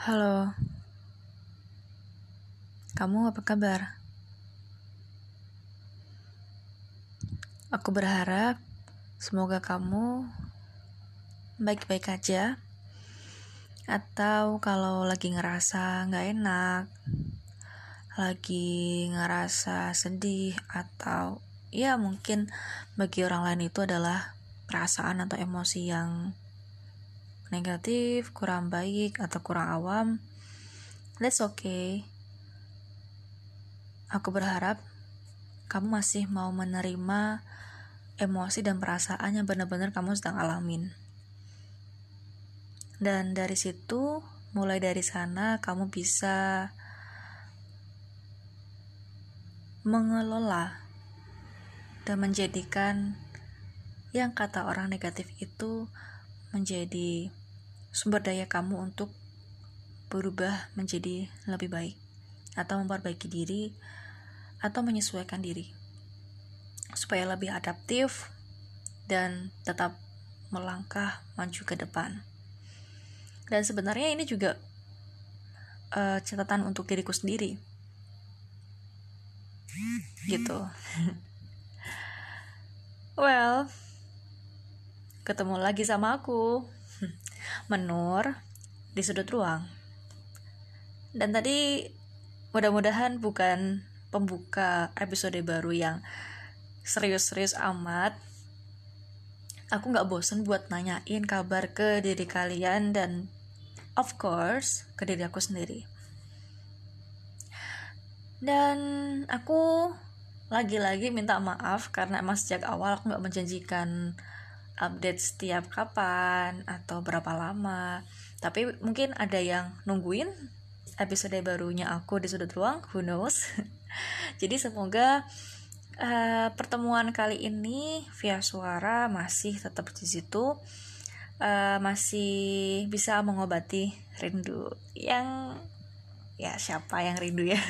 Halo, kamu apa kabar? Aku berharap semoga kamu baik-baik aja. Atau kalau lagi ngerasa nggak enak, lagi ngerasa sedih, atau ya mungkin bagi orang lain itu adalah perasaan atau emosi yang negatif, kurang baik, atau kurang awam, that's okay. Aku berharap kamu masih mau menerima emosi dan perasaan yang benar-benar kamu sedang alamin. Dan dari situ, mulai dari sana kamu bisa mengelola dan menjadikan yang kata orang negatif itu menjadi sumber daya kamu untuk berubah menjadi lebih baik atau memperbaiki diri atau menyesuaikan diri supaya lebih adaptif dan tetap melangkah maju ke depan. Dan sebenarnya ini juga uh, catatan untuk diriku sendiri. Gitu. well, ketemu lagi sama aku menur di sudut ruang. Dan tadi mudah-mudahan bukan pembuka episode baru yang serius-serius amat. Aku gak bosen buat nanyain kabar ke diri kalian dan of course ke diri aku sendiri. Dan aku lagi-lagi minta maaf karena emang sejak awal aku gak menjanjikan update setiap kapan atau berapa lama. Tapi mungkin ada yang nungguin episode barunya aku di sudut ruang who knows? Jadi semoga uh, pertemuan kali ini via suara masih tetap di situ uh, masih bisa mengobati rindu yang ya siapa yang rindu ya?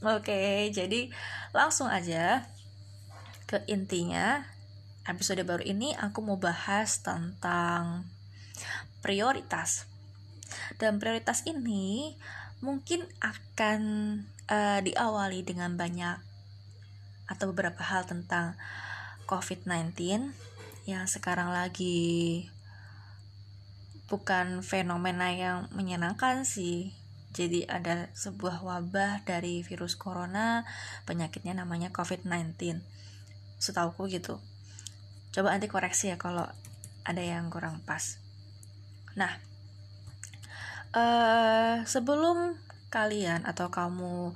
Oke okay, jadi langsung aja ke intinya episode baru ini aku mau bahas tentang prioritas. Dan prioritas ini mungkin akan uh, diawali dengan banyak atau beberapa hal tentang COVID-19 yang sekarang lagi bukan fenomena yang menyenangkan sih. Jadi ada sebuah wabah dari virus corona, penyakitnya namanya COVID-19. Setauku gitu coba nanti koreksi ya kalau ada yang kurang pas nah uh, sebelum kalian atau kamu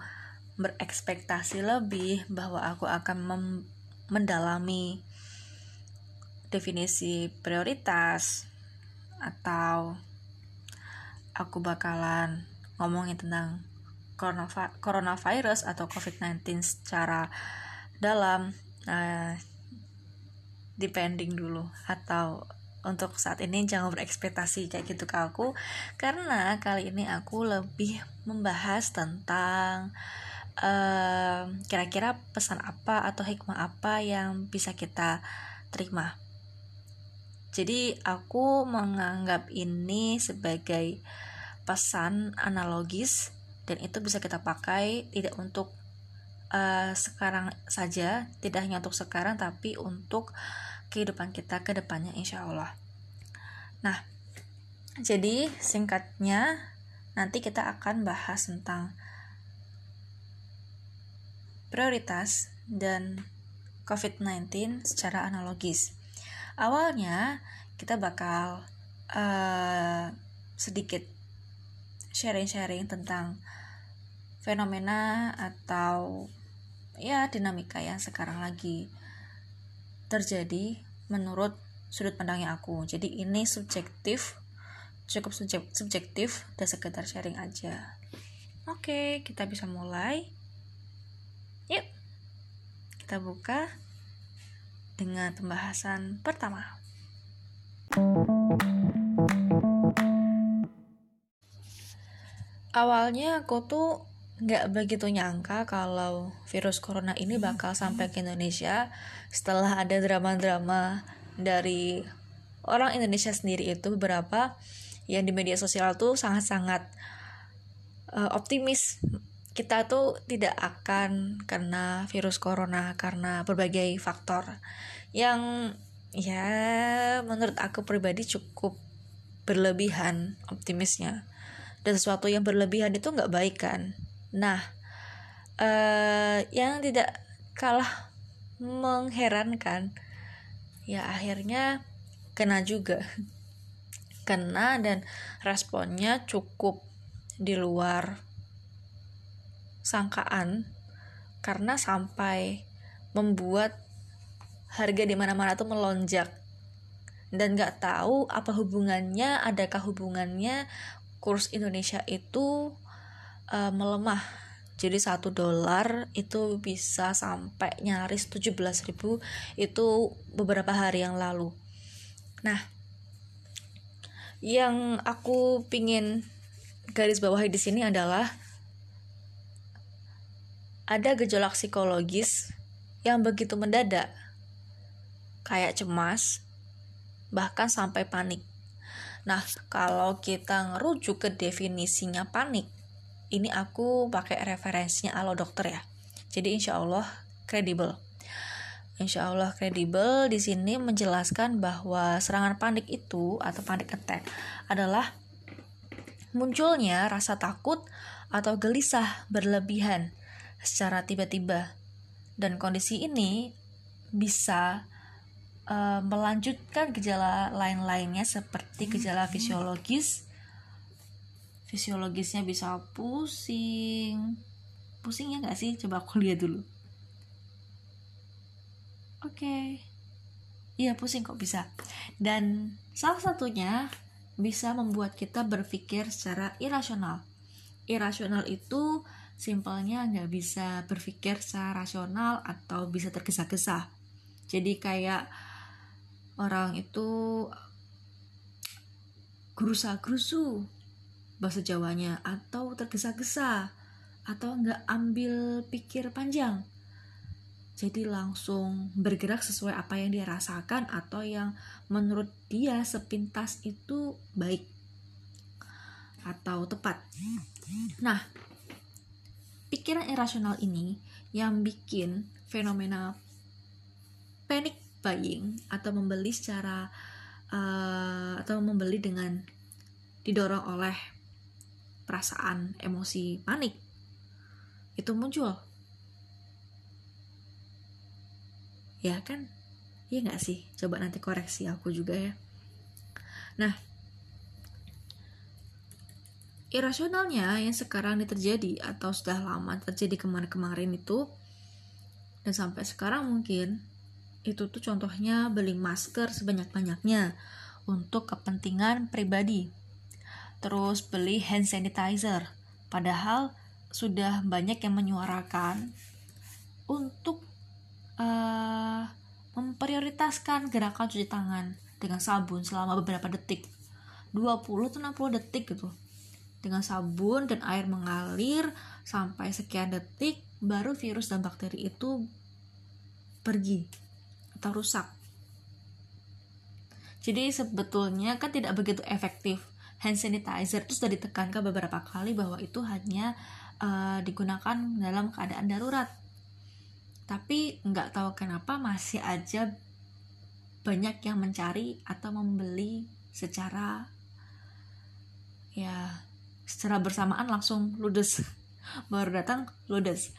berekspektasi lebih bahwa aku akan mendalami definisi prioritas atau aku bakalan ngomongin tentang coronavirus atau COVID-19 secara dalam. Nah, depending dulu atau untuk saat ini jangan berekspektasi kayak gitu ke aku karena kali ini aku lebih membahas tentang kira-kira uh, pesan apa atau hikmah apa yang bisa kita terima. Jadi aku menganggap ini sebagai pesan analogis dan itu bisa kita pakai tidak untuk uh, sekarang saja, tidak hanya untuk sekarang tapi untuk kehidupan kita ke depannya insya Allah. Nah, jadi singkatnya nanti kita akan bahas tentang prioritas dan COVID-19 secara analogis. Awalnya kita bakal uh, sedikit sharing-sharing tentang fenomena atau ya dinamika yang sekarang lagi terjadi menurut sudut pandangnya aku. Jadi ini subjektif cukup subjektif dan sekedar sharing aja. Oke kita bisa mulai. Yuk kita buka dengan pembahasan pertama. Awalnya aku tuh nggak begitu nyangka kalau virus corona ini bakal sampai ke Indonesia setelah ada drama-drama dari orang Indonesia sendiri itu beberapa yang di media sosial tuh sangat-sangat uh, optimis kita tuh tidak akan kena virus corona karena berbagai faktor yang ya menurut aku pribadi cukup berlebihan optimisnya. Dan sesuatu yang berlebihan itu nggak baik kan nah uh, yang tidak kalah mengherankan ya akhirnya kena juga. Kena dan responnya cukup di luar sangkaan karena sampai membuat harga di mana-mana tuh melonjak. Dan nggak tahu apa hubungannya adakah hubungannya kurs Indonesia itu uh, melemah. Jadi satu dolar itu bisa sampai nyaris 17.000 itu beberapa hari yang lalu. Nah yang aku pingin garis bawahi di sini adalah ada gejolak psikologis yang begitu mendadak, kayak cemas, bahkan sampai panik. Nah, kalau kita ngerujuk ke definisinya panik, ini aku pakai referensinya alo dokter ya. Jadi insya Allah kredibel. Insya Allah kredibel di sini menjelaskan bahwa serangan panik itu atau panik attack adalah munculnya rasa takut atau gelisah berlebihan secara tiba-tiba dan kondisi ini bisa uh, melanjutkan gejala lain-lainnya seperti gejala fisiologis fisiologisnya bisa pusing. Pusing ya nggak sih? Coba aku lihat dulu. Oke. Okay. iya pusing kok bisa. Dan salah satunya bisa membuat kita berpikir secara irasional. Irasional itu simpelnya nggak bisa berpikir secara rasional atau bisa tergesa-gesa. Jadi kayak orang itu gerusa-gerusu bahasa Jawanya atau tergesa-gesa atau nggak ambil pikir panjang jadi langsung bergerak sesuai apa yang dia rasakan atau yang menurut dia sepintas itu baik atau tepat. Nah, pikiran irasional ini yang bikin fenomena panic buying atau membeli secara uh, atau membeli dengan didorong oleh perasaan emosi panik itu muncul. Ya kan? Iya nggak sih? Coba nanti koreksi aku juga ya. Nah irasionalnya yang sekarang ini terjadi atau sudah lama terjadi kemarin-kemarin itu dan sampai sekarang mungkin itu tuh contohnya beli masker sebanyak-banyaknya untuk kepentingan pribadi terus beli hand sanitizer padahal sudah banyak yang menyuarakan untuk uh, memprioritaskan gerakan cuci tangan dengan sabun selama beberapa detik 20 atau 60 detik gitu dengan sabun dan air mengalir sampai sekian detik baru virus dan bakteri itu pergi atau rusak. Jadi sebetulnya kan tidak begitu efektif. Hand sanitizer. Itu sudah ditekankan beberapa kali bahwa itu hanya uh, digunakan dalam keadaan darurat. Tapi nggak tahu kenapa masih aja banyak yang mencari atau membeli secara ya secara bersamaan langsung ludes. Baru datang ludes.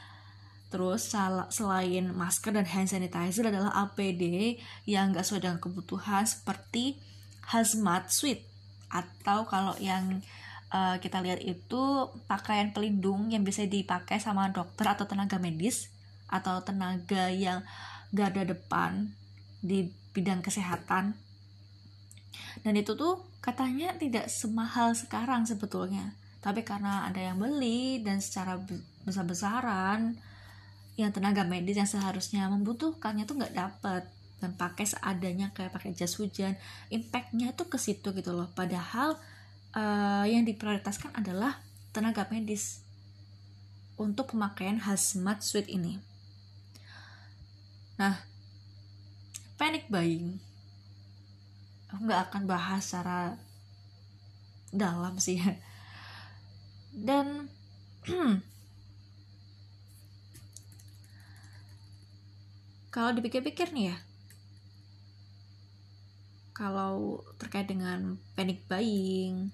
Terus selain masker dan hand sanitizer adalah APD yang gak sesuai dengan kebutuhan seperti hazmat suit atau kalau yang uh, kita lihat itu pakaian pelindung yang bisa dipakai sama dokter atau tenaga medis atau tenaga yang garda depan di bidang kesehatan. Dan itu tuh katanya tidak semahal sekarang sebetulnya. Tapi karena ada yang beli dan secara besar-besaran yang tenaga medis yang seharusnya membutuhkannya tuh nggak dapet dan pakai seadanya kayak pakai jas hujan. Impactnya itu ke situ gitu loh. Padahal uh, yang diprioritaskan adalah tenaga medis untuk pemakaian hazmat suit ini. Nah panic buying. Aku nggak akan bahas secara dalam sih dan kalau dipikir-pikir nih ya kalau terkait dengan panic buying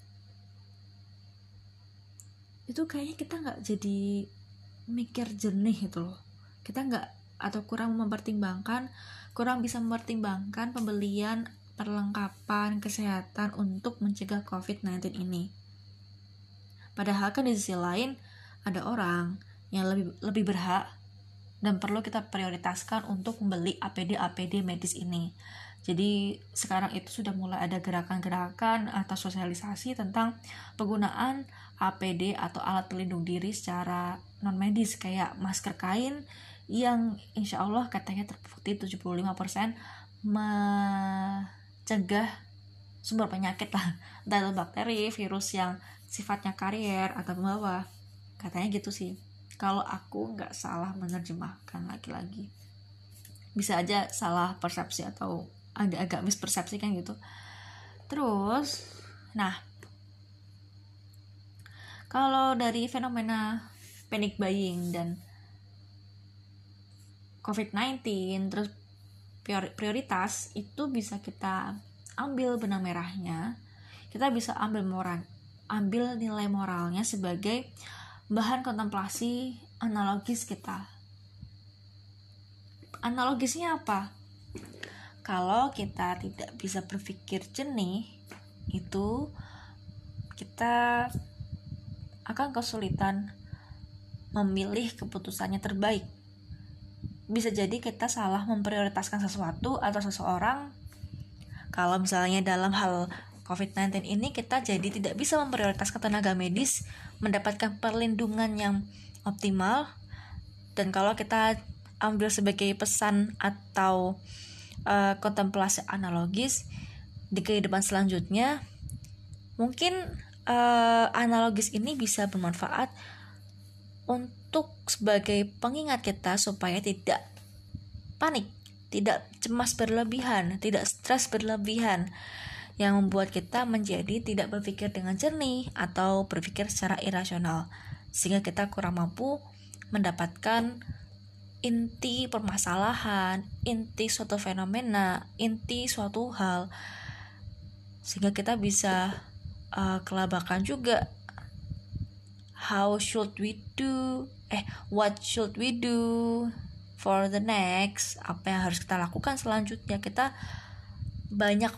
itu kayaknya kita nggak jadi mikir jernih itu loh kita nggak atau kurang mempertimbangkan kurang bisa mempertimbangkan pembelian perlengkapan kesehatan untuk mencegah COVID-19 ini. Padahal kan di sisi lain ada orang yang lebih lebih berhak dan perlu kita prioritaskan untuk membeli APD-APD medis ini. Jadi sekarang itu sudah mulai ada gerakan-gerakan atau sosialisasi tentang penggunaan APD atau alat pelindung diri secara non medis kayak masker kain yang insya Allah katanya terbukti 75% mencegah sumber penyakit lah. Itu bakteri, virus yang sifatnya karier atau pembawa. Katanya gitu sih. Kalau aku nggak salah menerjemahkan lagi-lagi. Bisa aja salah persepsi atau agak-agak mispersepsi kan gitu. Terus nah kalau dari fenomena panic buying dan COVID-19 terus prioritas itu bisa kita ambil benang merahnya. Kita bisa ambil moral ambil nilai moralnya sebagai bahan kontemplasi analogis kita analogisnya apa kalau kita tidak bisa berpikir jernih itu kita akan kesulitan memilih keputusannya terbaik. Bisa jadi kita salah memprioritaskan sesuatu atau seseorang. Kalau misalnya dalam hal COVID-19 ini kita jadi tidak bisa memprioritaskan tenaga medis mendapatkan perlindungan yang optimal. Dan kalau kita ambil sebagai pesan atau uh, kontemplasi analogis di kehidupan selanjutnya mungkin uh, analogis ini bisa bermanfaat untuk sebagai pengingat kita supaya tidak panik, tidak cemas berlebihan, tidak stres berlebihan yang membuat kita menjadi tidak berpikir dengan jernih atau berpikir secara irasional sehingga kita kurang mampu mendapatkan inti permasalahan, inti suatu fenomena, inti suatu hal, sehingga kita bisa uh, kelabakan juga. How should we do? Eh, what should we do for the next? Apa yang harus kita lakukan selanjutnya? Kita banyak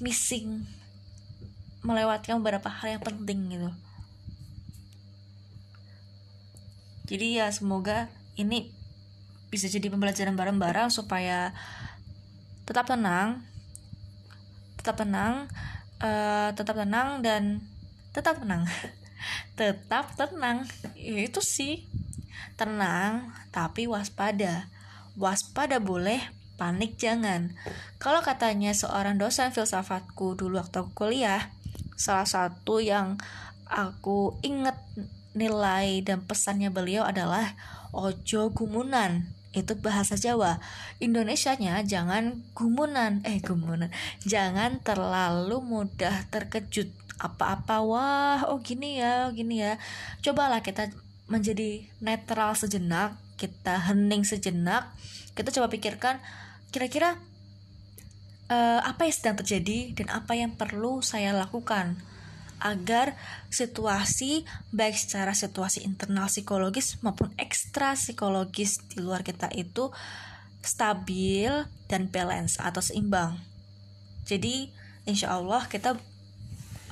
missing, melewatkan beberapa hal yang penting gitu. Jadi ya semoga ini bisa jadi pembelajaran bareng-bareng supaya tetap tenang tetap tenang uh, tetap tenang dan tetap tenang. Tetap tenang. Ya, itu sih. Tenang tapi waspada. Waspada boleh panik jangan. Kalau katanya seorang dosen filsafatku dulu waktu aku kuliah salah satu yang aku inget nilai dan pesannya beliau adalah ojo gumunan itu bahasa Jawa. Indonesianya jangan gumunan. Eh gumunan. Jangan terlalu mudah terkejut. Apa-apa wah oh gini ya oh gini ya. Cobalah kita menjadi netral sejenak kita hening sejenak. Kita coba pikirkan kira-kira uh, apa yang sedang terjadi dan apa yang perlu saya lakukan agar situasi baik secara situasi internal psikologis maupun ekstra psikologis di luar kita itu stabil dan balance atau seimbang. Jadi insya Allah kita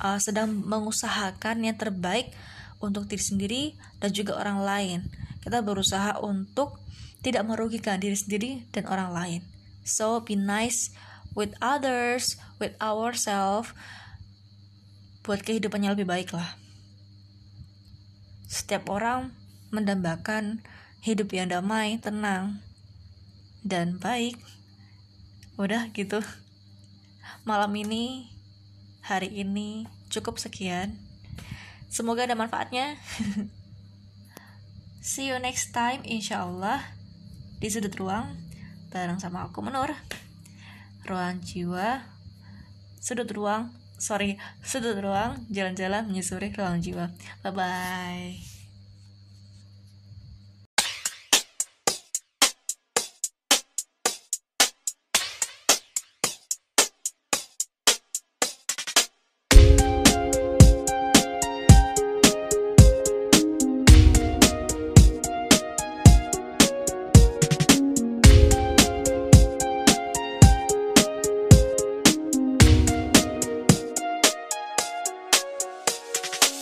uh, sedang mengusahakan yang terbaik untuk diri sendiri dan juga orang lain. Kita berusaha untuk tidak merugikan diri sendiri dan orang lain. So be nice with others, with ourselves buat kehidupannya lebih baik lah. Setiap orang mendambakan hidup yang damai, tenang, dan baik. Udah gitu. Malam ini, hari ini cukup sekian. Semoga ada manfaatnya. See you next time insya Allah di sudut ruang bareng sama aku Menur. Ruang jiwa, sudut ruang sorry sudut ruang jalan-jalan menyusuri ruang jiwa. Bye bye